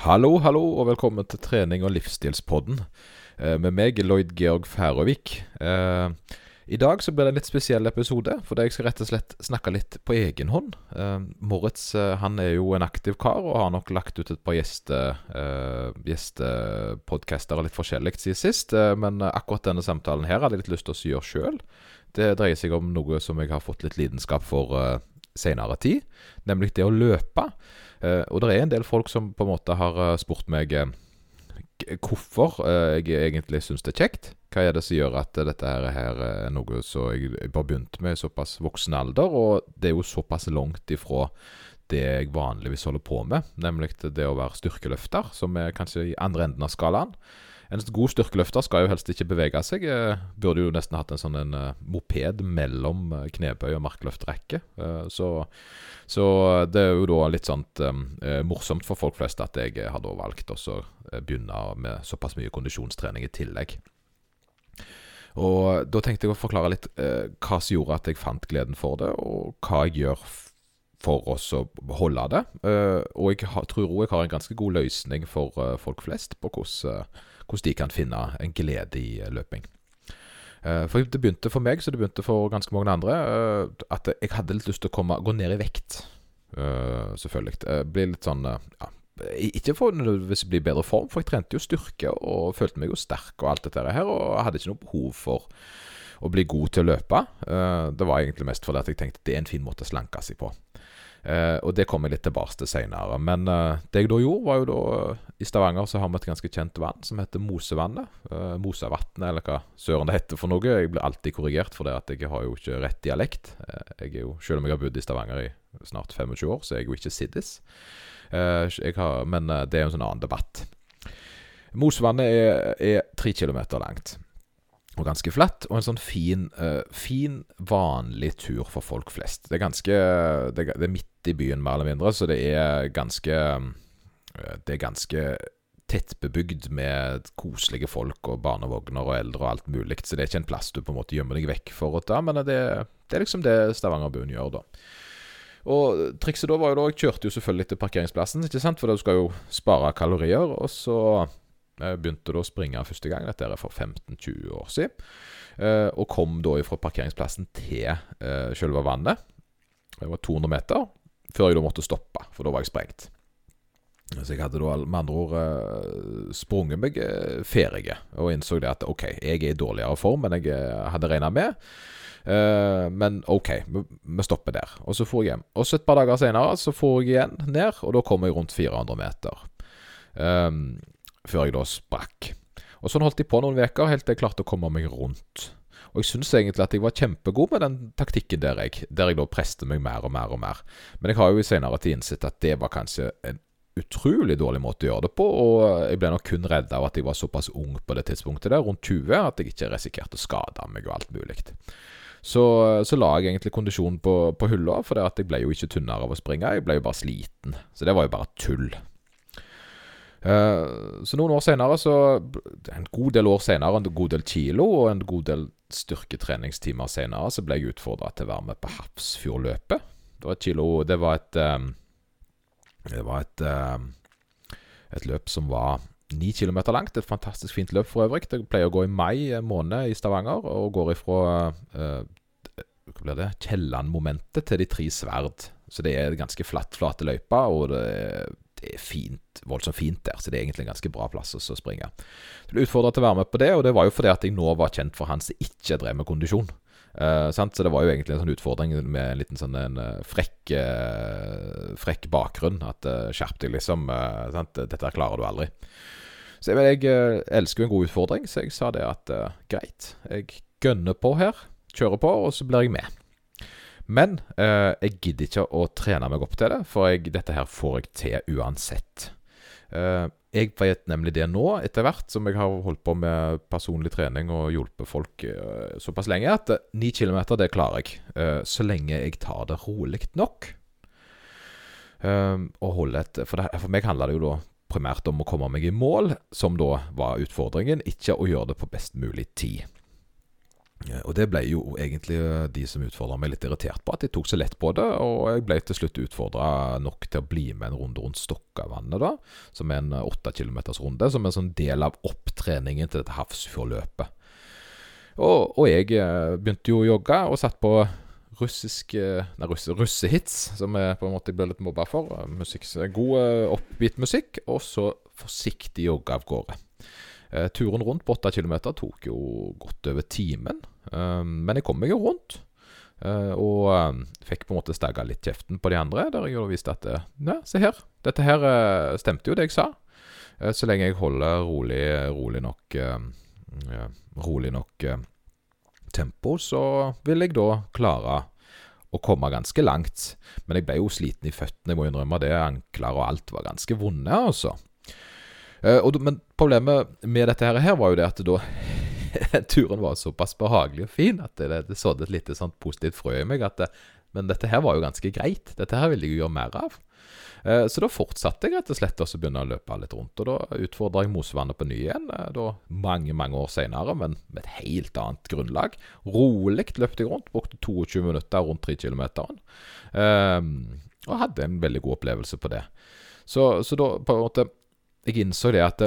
Hallo, hallo, og velkommen til trening- og livsstilspodden eh, med meg, Lloyd Georg Færøvik. Eh, I dag så blir det en litt spesiell episode, fordi jeg skal rett og slett snakke litt på egen hånd. Eh, Moritz eh, han er jo en aktiv kar, og har nok lagt ut et par eh, gjestepodcaster litt forskjellig siden sist. Eh, men akkurat denne samtalen her hadde jeg litt lyst til å gjøre sjøl. Det dreier seg om noe som jeg har fått litt lidenskap for eh, senere tid, nemlig det å løpe. Uh, og det er en del folk som på en måte har uh, spurt meg uh, hvorfor jeg egentlig syns det er kjekt. Hva er det som gjør at dette her, her er noe som jeg bare begynte med i såpass voksen alder, og det er jo såpass langt ifra det jeg vanligvis holder på med, nemlig det å være styrkeløfter, som er kanskje i andre enden av skalaen. En god styrkeløfter skal jo helst ikke bevege seg. Burde jo nesten hatt en sånn en, uh, moped mellom uh, knebøy og markløftrekke. Så, så, det er jo da litt sånn morsomt for folk flest at jeg har da valgt å begynne med såpass mye kondisjonstrening i tillegg. Og Da tenkte jeg å forklare litt hva som gjorde at jeg fant gleden for det, og hva jeg gjør for oss å holde det. og jeg tror òg jeg har en ganske god løsning for folk flest på hvordan hvordan de kan finne en glede i eh, løping. Eh, for det begynte for meg, så det begynte for ganske mange andre, eh, at jeg hadde litt lyst til å komme, gå ned i vekt. Selvfølgelig. Bli litt sånn ja, Ikke for nødvendigvis bli i bedre form, for jeg trente jo styrke og følte meg jo sterk og alt dette her, og hadde ikke noe behov for å bli god til å løpe. Det var egentlig mest fordi jeg tenkte det er en fin måte å slanke seg på. Uh, og det kommer jeg litt tilbake til seinere. Men uh, det jeg da gjorde, var jo da I Stavanger så har vi et ganske kjent vann som heter Mosevannet. Eh, Mosevatnet, eller hva søren det heter for noe. Jeg blir alltid korrigert for det at jeg har jo ikke rett dialekt. jeg er jo, Selv om jeg har bodd i Stavanger i snart 25 år, så er jeg jo ikke siddis. Men det er jo en sånn annen debatt. Mosevannet er tre kilometer langt og ganske flatt, og en sånn fin, uh, fin, vanlig tur for folk flest. Det er ganske det det er, midt i byen, mer eller mindre, så det er ganske uh, Det er ganske tettbebygd med koselige folk og barnevogner og eldre og alt mulig, så det er ikke en plass du på en måte gjemmer deg vekk for å ta, men det, det er liksom det Stavanger-byen gjør, da. Og trikset da var jo da Jeg kjørte jo selvfølgelig til parkeringsplassen, ikke sant, for da skal jo spare kalorier, og så jeg begynte da å springe første gang, dette er for 15-20 år siden. Eh, og kom da fra parkeringsplassen til eh, selve vannet. Det var 200 meter, før jeg da måtte stoppe, for da var jeg sprengt. Så jeg hadde da med andre ord uh, sprunget meg ferdig og innså det at OK, jeg er i dårligere form enn jeg hadde regna med. Men OK, vi stopper der. Og så for jeg hjem. Og så et par dager senere så for jeg igjen ned, og da kom jeg rundt 400 meter. Før jeg da sprakk. Og Sånn holdt jeg på noen uker, helt til jeg klarte å komme meg rundt. Og jeg syns egentlig at jeg var kjempegod med den taktikken der jeg, der jeg da preste meg mer og mer og mer. Men jeg har jo i senere tid innsett at det var kanskje en utrolig dårlig måte å gjøre det på, og jeg ble nok kun redd av at jeg var såpass ung på det tidspunktet der, rundt 20, at jeg ikke risikerte å skade meg og alt mulig. Så, så la jeg egentlig kondisjonen på, på hylla, for jeg ble jo ikke tynnere av å springe, jeg ble jo bare sliten. Så det var jo bare tull. Uh, så noen år senere, så en god del år senere, en god del kilo og en god del styrketreningstimer senere, så ble jeg utfordra til å være med på Hafrsfjordløpet. Det var et kilo Det var et um, Det var et, um, et løp som var ni kilometer langt. Et fantastisk fint løp for øvrig. Det pleier å gå i mai måned i Stavanger, og går ifra hva blir det, Kielland-momentet til De tre sverd. Så det er ganske flatt, flate løyper, og det er det er fint, voldsomt fint der, så det er egentlig en ganske bra plass å springe. Så ble utfordra til å være med på det, og det var jo fordi at jeg nå var kjent for han som ikke drev med kondisjon. Uh, så det var jo egentlig en sånn utfordring med en liten sånn en, uh, frekk, uh, frekk bakgrunn. At skjerp deg, liksom. Dette klarer du aldri. Så jeg, jeg elsker jo en god utfordring, så jeg sa det at greit, jeg gønner på her. Kjører på, og så blir jeg med. Men eh, jeg gidder ikke å trene meg opp til det, for jeg, dette her får jeg til uansett. Eh, jeg vet nemlig det nå, etter hvert som jeg har holdt på med personlig trening og hjulpet folk eh, såpass lenge, at ni kilometer, det klarer jeg. Eh, så lenge jeg tar det rolig nok. Eh, og holder et for, det, for meg handler det jo da primært om å komme meg i mål, som da var utfordringen, ikke å gjøre det på best mulig tid. Eh, og det ble jo egentlig eh, de som utfordra meg, litt irritert på. At de tok så lett på det. Og jeg ble til slutt utfordra nok til å bli med en runde rundt Stokkavannet, da. Som er en eh, åtte kilometers runde. Som er en sånn del av opptreningen til dette havsfjordløpet. Og, og, jeg begynte jo å jogge, og satt på russisk Nei, russe, russehits, som jeg på en måte ble litt mobba for. Musikk, god, oppgitt musikk. Og så forsiktig jogge av gårde. Turen rundt på 8 km tok jo godt over timen, men jeg kom meg jo rundt. Eh, og eh, fikk på en måte stagga litt kjeften på de andre, der jeg jo viste at Ja, se her. Dette her eh, stemte jo, det jeg sa. Eh, så lenge jeg holder rolig, rolig nok Rolig nok tempo, så vil jeg da klare å komme ganske langt. Men jeg ble jo sliten i føttene, jeg må innrømme det. Ankler og alt var ganske vonde, altså. Men problemet med dette her var jo det at da turen var såpass behagelig og fin at det, det sådde et lite sånt positivt frø i meg. at det, Men dette her var jo ganske greit. Dette her ville jeg jo gjøre mer av. Uh, så da fortsatte jeg rett og slett å begynne å løpe litt rundt. Og da utfordra jeg Mosevannet på ny igjen, uh, da mange mange år senere, men med et helt annet grunnlag. Rolig løpte jeg rundt, brukte 22 minutter rundt 3 km. og hadde en veldig god opplevelse på det. Så, så da på en måte jeg innså det at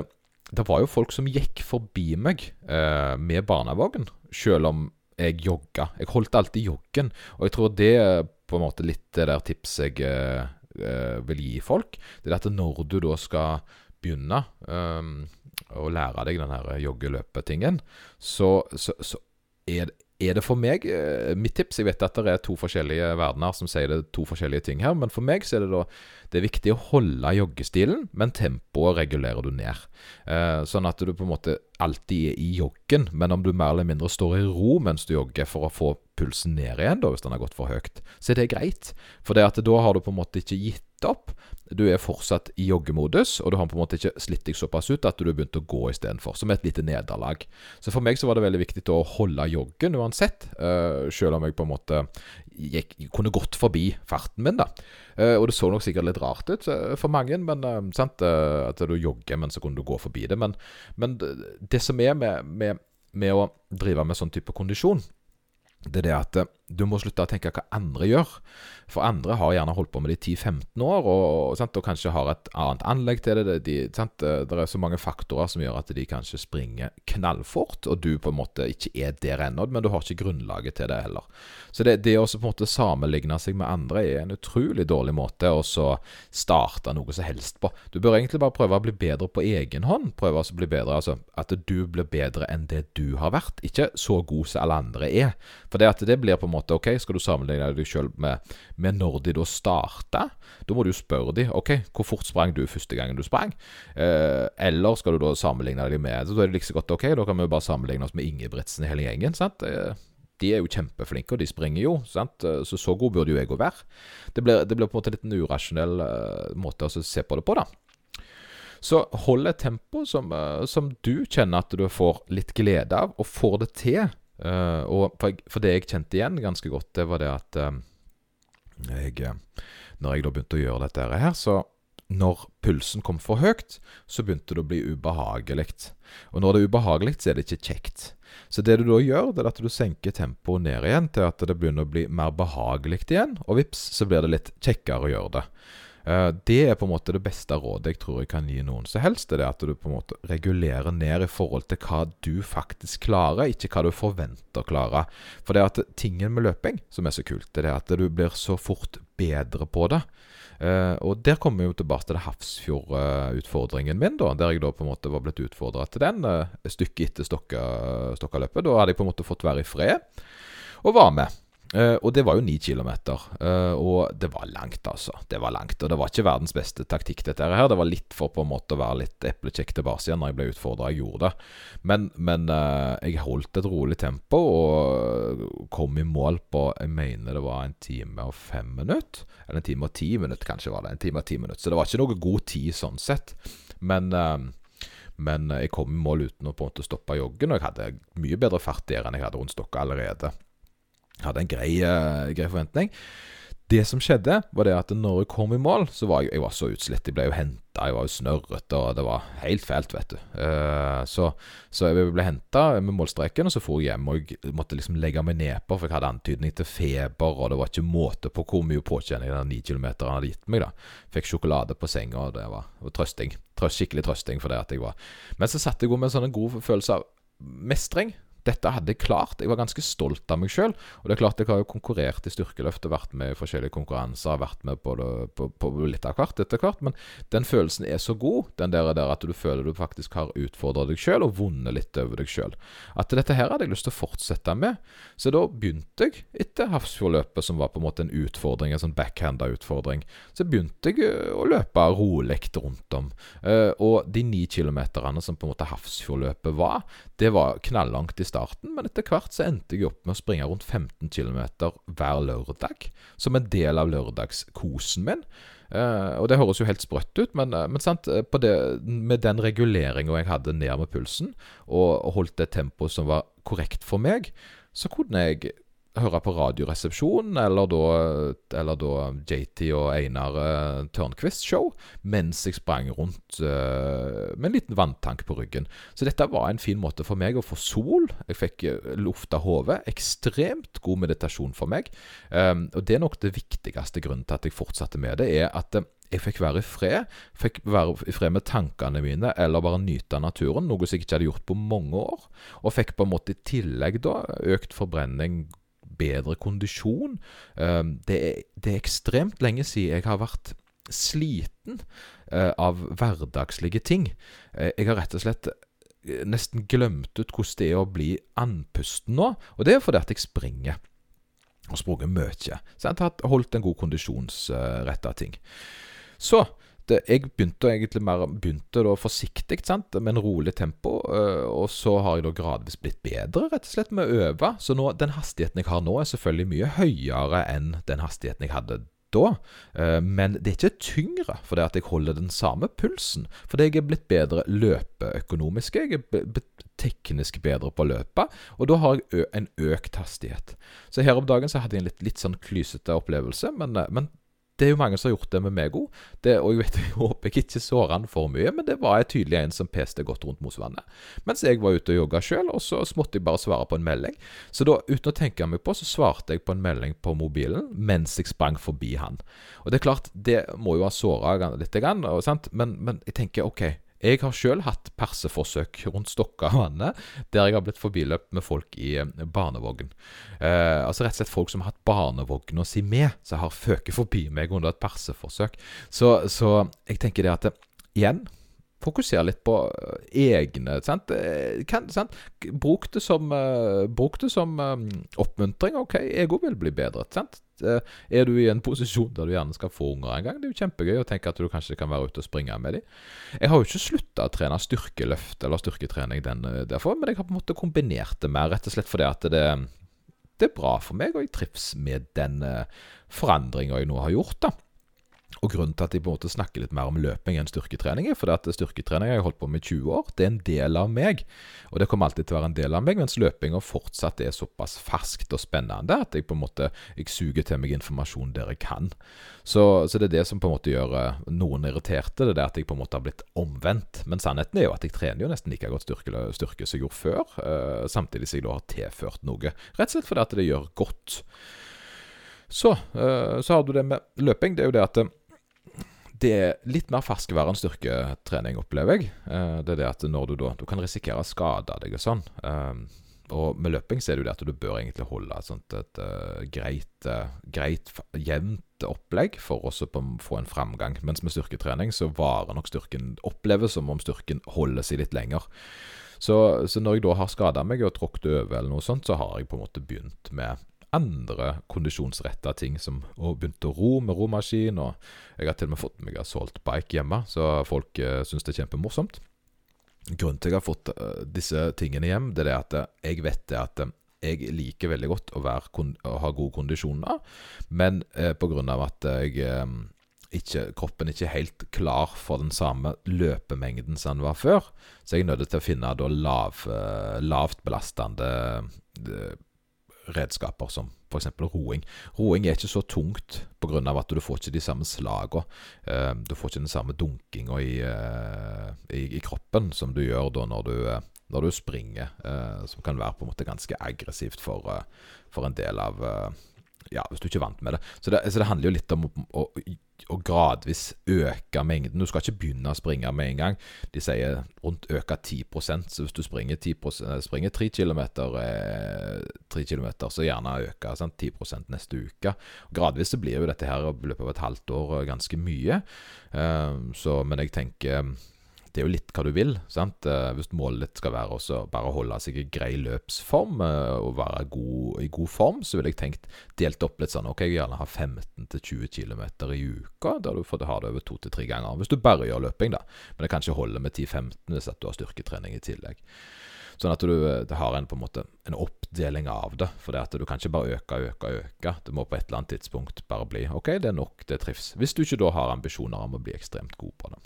det, var jo folk som gikk forbi meg eh, med barnevogn, selv om jeg jogga. Jeg holdt alltid joggen, og jeg tror det på en måte litt det der tipset jeg eh, eh vil gi folk. Det er at når du da skal begynne eh, å lære deg den her joggeløpetingen, så, så, så er, er det for meg eh, Mitt tips Jeg vet at det er to forskjellige verdener som sier det to forskjellige ting her, men for meg så er det da det er viktig å holde joggestilen, men tempoet regulerer du ned. Eh, sånn at du på en måte alltid er i joggen, men om du mer eller mindre står i ro mens du jogger for å få pulsen ned igjen, da, hvis den har gått for høyt, så er det greit. For det at da har du på en måte ikke gitt opp. Du er fortsatt i joggemodus, og du har på en måte ikke slitt deg såpass ut at du har begynt å gå istedenfor. Som et lite nederlag. Så for meg så var det veldig viktig å holde joggen uansett. Uh, selv om jeg på en måte gikk, kunne gått forbi farten min, da. Uh, og det så nok sikkert litt rart ut uh, for mange, men sant, at du jogger, men så kunne du gå forbi det. Men, men det, som er med, med, med å drive med sånn type kondisjon, det er det at eh, du må slutte å tenke hva andre gjør. For andre har gjerne holdt på med det i 10-15 år, og, og, og, kanskje har et annet anlegg til det. De, sant det er så mange faktorer som gjør at de kanskje springer knallfort, og du på en måte ikke er der ennå, men du har ikke grunnlaget til det heller. Så det, det å på en måte sammenligne seg med andre er en utrolig dårlig måte å starte noe som helst på. Du bør egentlig bare prøve å bli bedre på egen hånd. Prøve å bli bedre, altså at du blir bedre enn det du har vært. Ikke så god som alle andre er. For det at det blir på en OK, skal du sammenligne deg sjøl med, med, når de da starta? Da må du spørre dem OK, hvor fort sprang du første gangen du sprang? Eh, eller skal du da sammenligne deg med da er det like så godt OK, da kan vi bare sammenligne oss med Ingebrigtsen i hele gjengen. sant? Eh, de er jo kjempeflinke, og de springer jo. Sant? Eh, så så god burde jo jeg òg være. Det blir, det blir, på en måte litt en urasjonell uh, måte å se på det på, da. Så hold et tempo som, som, du kjenner at du får litt glede av, og får det til. Uh, og for, for, det jeg kjente igjen ganske godt, det var det at uh, jeg Når jeg da begynte å gjøre dette her, så når pulsen kom for høyt, så begynte det å bli ubehagelig. Og når det er ubehagelig, så er det ikke kjekt. Så det du da gjør, det er at du senker tempoet ned igjen til at det begynner å bli mer behagelig igjen, og vips, så blir det litt kjekkere å gjøre det. Eh, det er på en måte det beste rådet jeg tror jeg kan gi noen Så helst. Det er at du på en måte regulerer ned i forhold til hva du faktisk klarer, ikke hva du forventer å klare. For det at tingen med løping som er så kult, det er at du blir så fort bedre på det. Uh, og der kommer vi jo tilbake til det Hafrsfjord-utfordringen min, da, der jeg da på en måte var blitt utfordra til den uh, stykket etter Stokkaløpet. Da hadde jeg på en måte fått være i fred og var med. Uh, og det var jo ni kilometer. Uh, og det var langt, altså. Det var langt. Og det var ikke verdens beste taktikk, dette her. Det var litt for på en måte å være litt eplekjekk tilbake igjen når jeg ble utfordra. Jeg gjorde det. Men, men uh, jeg holdt et rolig tempo og kom i mål på Jeg mener det var en time og fem minutter. Eller en time og ti minutter, kanskje var det. En time og ti minutter. Så det var ikke noe god tid sånn sett. Men men jeg kom i mål uten å på en måte stoppe joggen, og jeg hadde mye bedre fart der enn jeg hadde rundt Stokka allerede hadde en grei, uh, grei forventning. Det som skjedde, var det at når jeg kom i mål, så var jeg, jeg var så utslitt. Jeg ble jo henta, jeg var jo snørrete, og det var helt fælt, vet du. Uh, så, så, jeg ble henta med målstreken, og så for jeg hjem. Og jeg måtte liksom legge meg nedpå, for jeg hadde antydning til feber, og det var ikke måte på hvor mye påkjenning den ni kilometeren hadde gitt meg. da Fikk sjokolade på senga, og det var, var trøsting. Trøst, skikkelig trøsting for det at jeg var Men så satt jeg med en sånn god følelse av mestring dette hadde jeg klart. Jeg var ganske stolt av meg sjøl. Og det er klart jeg har jo konkurrert i styrkeløftet, vært med i forskjellige konkurranser. Vært med på, på, på litt av hvert etter hvert. Men den følelsen er så god, den der, der at du føler du faktisk har utfordra deg sjøl og vunnet litt over deg sjøl. At dette her hadde jeg lyst til å fortsette med. Så da begynte jeg, etter Hafrsfjordløpet, som var på en måte en utfordring, en sånn backhanda utfordring, så begynte jeg eh, å løpe rolig rundt om. Uh, og de ni kilometerne som på en måte Hafrsfjordløpet var, det var knallangt i starten, men etter hvert så endte jeg opp med å springe rundt 15 km hver lørdag, som en del av lørdagskosen min. Uh, og det høres jo helt sprøtt ut, men, uh, men sant, eh, det, med den reguleringa jeg hadde ned med pulsen, og, og holdt det tempoet som var korrekt for meg, så kunne jeg høre på Radioresepsjonen, eller da, eller da JT og Einar uh, Tørnquist show, mens jeg sprang rundt uh, med en liten vanntank på ryggen. Så dette var en fin måte for meg å få sol. Jeg fikk uh, lufta hodet. Ekstremt god meditasjon for meg. Um, og det er nok det viktigste grunnen til at jeg fortsatte med det, er at uh, jeg fikk være i fred. Fikk være i fred med tankene mine, eller bare nyte av naturen. Noe som jeg ikke hadde gjort på mange år. Og fikk på en måte i tillegg da økt forbrenning, bedre kondisjon. Ehm, det er, det er ekstremt lenge siden jeg har vært sliten eh, av hverdagslige ting. Eh, jeg har rett og slett eh, nesten glemt ut hvordan det er å bli andpusten nå. Og det er fordi at jeg springer. Og sprunget mye. Så jeg har holdt en god kondisjonsretta ting. Så det, jeg begynte egentlig mer begynte da forsiktig, sant, med en rolig tempo. Øh, og så har jeg da gradvis blitt bedre, rett og slett, med å øve. Så nå, den hastigheten jeg har nå, er selvfølgelig mye høyere enn den hastigheten jeg hadde da. Øh, men det er ikke tyngre fordi at jeg holder den samme pulsen. Fordi jeg er blitt bedre løpeøkonomisk. Jeg er blitt teknisk bedre på å løpe, og da har jeg en økt hastighet. Så her om dagen så hadde jeg en litt, litt sånn klysete opplevelse, men, øh, men det er jo mange som har gjort det med meg òg. Og jeg, vet, jeg håper jeg ikke sårer han for mye, men det var jeg tydelig en som peste godt rundt Mosvannet. Mens jeg var ute og jogga sjøl, og så måtte jeg bare svare på en melding. Så da, uten å tenke meg på, så svarte jeg på en melding på mobilen mens jeg sprang forbi han. Og det er klart, det må jo ha såra litt, men, men jeg tenker OK. Jeg har sjøl hatt perseforsøk rundt Stokkavannet, der jeg har blitt forbiløpt med folk i eh, barnevogn. Eh, altså rett og slett folk som har hatt barnevogna si med, som har føket forbi meg under et perseforsøk. Så, så jeg tenker det at igjen Fokuser litt på eh, egne sant? Kan, sant? Bruk det som, bruk det som oppmuntring. OK, jeg òg vil bli bedre. Sant? Uh, er du i en posisjon der du gjerne skal få unger en gang, det er jo kjempegøy å tenke at du kanskje kan være ute og springe med dem. Jeg har jo ikke slutta å trene styrkeløft eller styrketrening den, derfor, men jeg har på en måte kombinert det mer, rett og slett fordi at det, det er bra for meg, og jeg trives med den uh, forandringa jeg nå har gjort. da og Grunnen til at jeg på en måte snakker litt mer om løping enn styrketrening, er fordi at styrketrening har jeg holdt på med i 20 år. Det er en del av meg, og det kommer alltid til å være en del av meg, mens løpinga fortsatt er såpass ferskt og spennende at jeg på en måte jeg suger til meg informasjon der jeg kan. Så, så, det er det som på en måte gjør eh, noen irriterte, det er at jeg på en måte har blitt omvendt. Men sannheten er jo at jeg trener jo nesten like godt styrke, styrke som jeg gjorde før, uh, samtidig som jeg da har tilført noe. Rett og slett fordi at det gjør godt. Så, uh, så har du det med løping. Det er jo det at det er litt mer ferskvær enn styrketrening, opplever jeg. Eh, det er det at når du da Du kan risikere å skade deg og sånn. Eh, og med løping så er det jo det at du bør egentlig holde et sånt et, uh, greit, greit, jevnt opplegg for å få en framgang. Mens med styrketrening så varer nok styrken Oppleves som om styrken holder seg litt lenger. Så, så når jeg da har skada meg og tråkket over eller noe sånt, så har jeg på en måte begynt med andre kondisjonsretta ting, som å begynte å ro med romaskin. Og jeg har til og med fått meg assault bike hjemme, så folk uh, syns det er kjempemorsomt. Grunnen til at jeg har fått uh, disse tingene hjem, det er at uh, jeg vet det at uh, jeg liker veldig godt å, å ha gode kondisjoner, men uh, pga. at jeg ikke, kroppen ikke helt klar for den samme løpemengden som den var før, så jeg er nødt til å finne da lav, lavt belastende redskaper som f.eks. roing. Roing er ikke så tungt pga. at du får ikke de samme slagene. Eh, du får ikke den samme dunkinga i, eh, i, i, kroppen som du gjør da når du, eh, når du springer, som kan være på en måte ganske aggressivt for, for en del av Ja, hvis du ikke er vant med det. Så det, så det handler jo litt om å, å å gradvis øke mengden. Du skal ikke begynne å springe med en gang. De sier rundt øke 10% så hvis du springer, 10% springer 3 km, eh, 3 km så gjerne øke sant? 10% neste uke. Gradvis så blir jo dette her i løpet av et halvt år ganske mye. Eh, så, men jeg tenker det er jo litt hva du vil. sant? Eh, hvis målet ditt skal være å bare holde seg i grei løpsform eh, og være god, i god form, så ville jeg tenkt delt opp litt sånn Ok, jeg vil gjerne ha 15-20 km i uka, der du får ha det over to til tre ganger. Hvis du bare gjør løping, da. Men det kan ikke holde med 10-15 hvis at du har styrketrening i tillegg. Sånn at du eh, har en, en måte en oppdeling av det. For det at du kan ikke bare øke, øke, øke. Det må på et eller annet tidspunkt bare bli OK, det er nok, det trives. Hvis du ikke da har ambisjoner om å bli ekstremt god på det.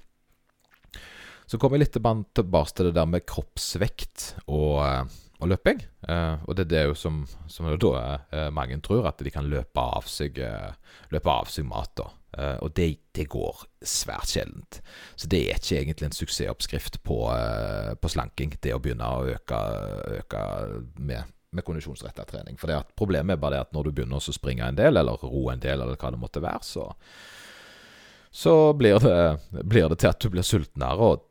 Så kommer jeg litt tilbake til det der med kroppsvekt og, eh, og løping. Eh, og det er det jo som, som da eh, mange tror, at de kan løpe av seg, løpe av seg mat. da. Og det, det, går svært sjeldent. Så det er ikke egentlig en suksessoppskrift på, på slanking, det å begynne å øke, øke med med kondisjonsretta trening. For Problemet er bare det at når du begynner å springe en del, eller ro en del, eller hva det måtte være, så, så blir, det, blir det til at du blir sultnere, og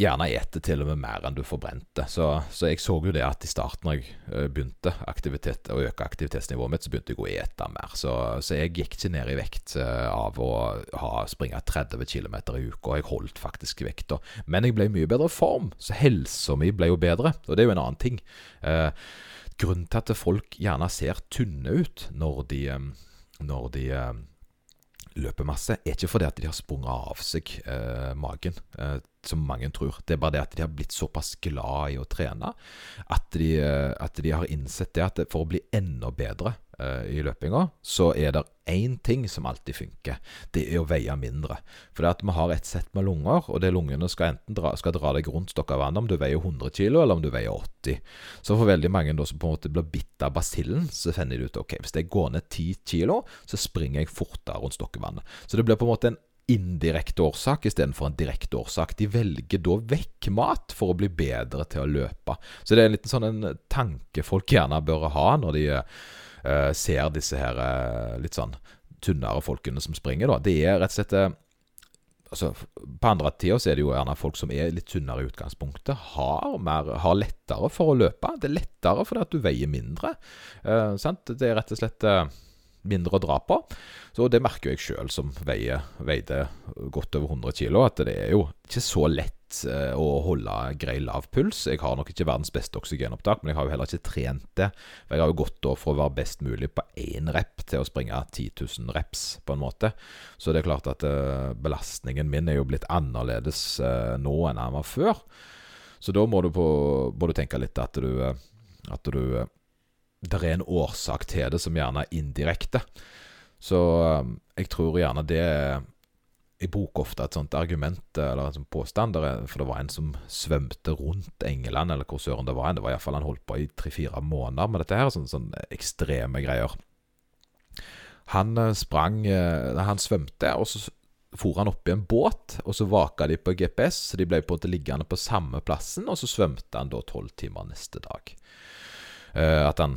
gjerne ete til og med mer enn du forbrente. Så, så jeg så jo det at i starten når jeg eh, begynte aktivitet, å øke aktivitetsnivået mitt, så begynte jeg å ete mer. Så, så jeg gikk ikke ned i vekt uh, av å ha, springe 30 km i uka. Jeg holdt faktisk vekta. Men jeg ble i mye bedre form, så helsa mi ble jo bedre. Og det er jo en annen ting. Eh, grunnen til at folk gjerne ser tynne ut når de, når de løper masse, er ikke fordi at de har sprunget av seg eh, magen, eh, som mange tror. Det er bare det at de har blitt såpass glad i å trene at de, eh, at de har innsett det at for å bli enda bedre uh, i løpinga, så er det én ting som alltid funker. Det er å veie mindre. For det at vi har et sett med lunger, og det lungene skal enten dra, skal dra deg rundt stokk av om du veier 100 kg, eller om du veier 80. Så for veldig mange da, som på en måte blir bitt av basillen, så finner de ut ok, hvis jeg går ned 10 kg, så springer jeg fortere rundt stokkevannet. Så det blir på en måte en indirekte årsak istedenfor en direkte årsak. De velger da vekk mat for å bli bedre til å løpe. Så det er en liten sånn en tanke folk gjerne bør ha når de uh, ser disse her uh, litt sånn tynnere folkene som springer, da. Det er rett og slett uh, altså, På andre tida så er det jo gjerne folk som er litt tynnere i utgangspunktet, har, mer, har lettere for å løpe. Det er lettere fordi at du veier mindre. det er rett og slett mindre å dra på. Så det merker jeg sjøl, som veier, veide godt over 100 kg, at det er jo ikke så lett eh, å holde grei lav puls. Jeg har nok ikke verdens beste oksygenopptak, men jeg har jo heller ikke trent det. For jeg har jo gått da for å være best mulig på én rep til å springe 10 000 reps, på en måte. Så det er klart at uh, belastningen min er jo blitt annerledes uh, nå enn den var før. Så da må du, på, må du tenke litt at du, at du det er en årsak til det som gjerne er indirekte. Så um, jeg tror gjerne det Jeg bruker ofte et sånt argument, eller en sånn påstand, for det var en som svømte rundt England, eller hvor søren det var. Det var iallfall han holdt på i tre-fire måneder med dette her, sånne, sånne ekstreme greier. Han eh, sprang eh, Han svømte, og så for han opp i en båt, og så vaka de på GPS, så de ble på en måte liggende på samme plassen, og så svømte han da tolv timer neste dag. Uh, at han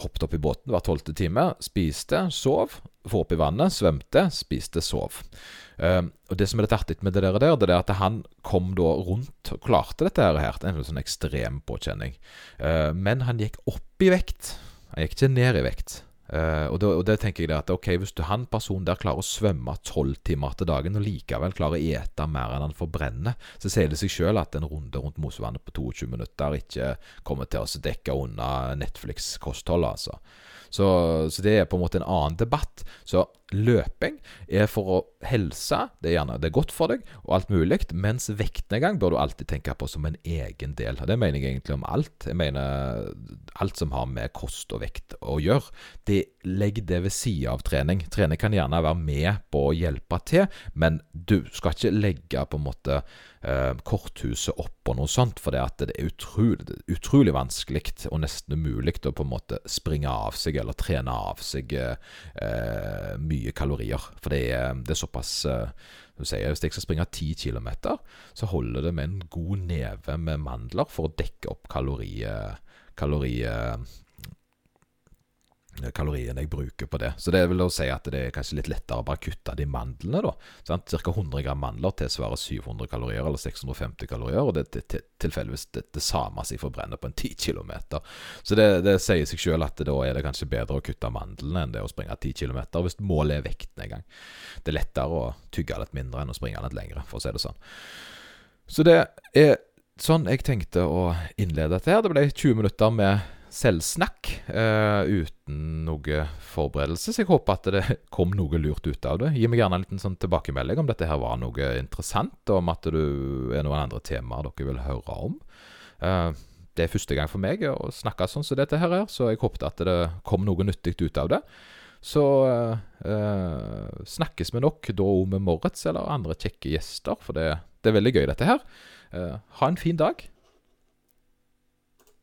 hoppet opp i båten hver tolvte time, spiste, sov, få opp i vannet, svømte, spiste, sov. Uh, og Det som er litt artig med det der, det er at han kom da rundt og klarte dette her. Det er En sånn ekstrem påkjenning. men han gikk opp i vekt. Han gikk ikke ned i vekt. Uh, og, det, og, det, tenker jeg at ok, Hvis du han personen der klarer å svømme tolv timer til dagen og likevel klarer å ete mer enn han forbrenner, så sier det seg sjøl at en runde rundt Mosevannet på 22 minutter ikke kommer til å dekke unna Netflix-kostholdet. altså. Så, så, det er på en måte en annen debatt. Så løping er for å helse, det er gjerne det er godt for deg, og alt mulig. Mens vektnedgang bør du alltid tenke på som en egen del. Det mener jeg egentlig om alt. Jeg mener alt som har med kost og vekt å gjøre. Det legg det ved sida av trening. Trening kan gjerne være med på å hjelpe til, men du skal ikke legge på en måte eh, korthuset oppå noe sånt, for det, er utrolig, utrolig vanskelig og nesten umulig å på en måte springe av seg eller trene av seg eh, mye kalorier. For det er, det er såpass eh, sier, Hvis jeg skal springe 10 km, så holder det med en god neve med mandler for å dekke opp kalorier kalorier kaloriene jeg bruker på det. Så det vil da si at det er kanskje litt lettere å bare kutte de mandlene, da. Sant? Cirka 100 gram mandler tilsvarer 700 kalorier, eller 650 kalorier, og det er tilfeldigvis det, det, samme som jeg forbrenner på en 10 km. Så det, det sier seg sjøl at da er det kanskje bedre å kutte mandlene enn det å springe 10 km, hvis målet er vekten en gang. Det er lettere å tygge litt mindre enn å springe litt lengre, for å si det sånn. Så det er sånn jeg tenkte å innlede dette her. Det ble 20 minutter med selvsnakk uh, uten noe forberedelse. Så jeg håper at det kom noe lurt ut av det. Gi meg gjerne en liten sånn tilbakemelding om dette her var noe interessant, og om at det er noen andre temaer dere vil høre om. Uh, det er første gang for meg å snakke sånn som dette her er, så jeg håpet at det kom noe nyttig ut av det. Så eh, snakkes vi nok da òg med Moritz eller andre kjekke gjester, for det, det, er veldig gøy, dette her. ha en fin dag.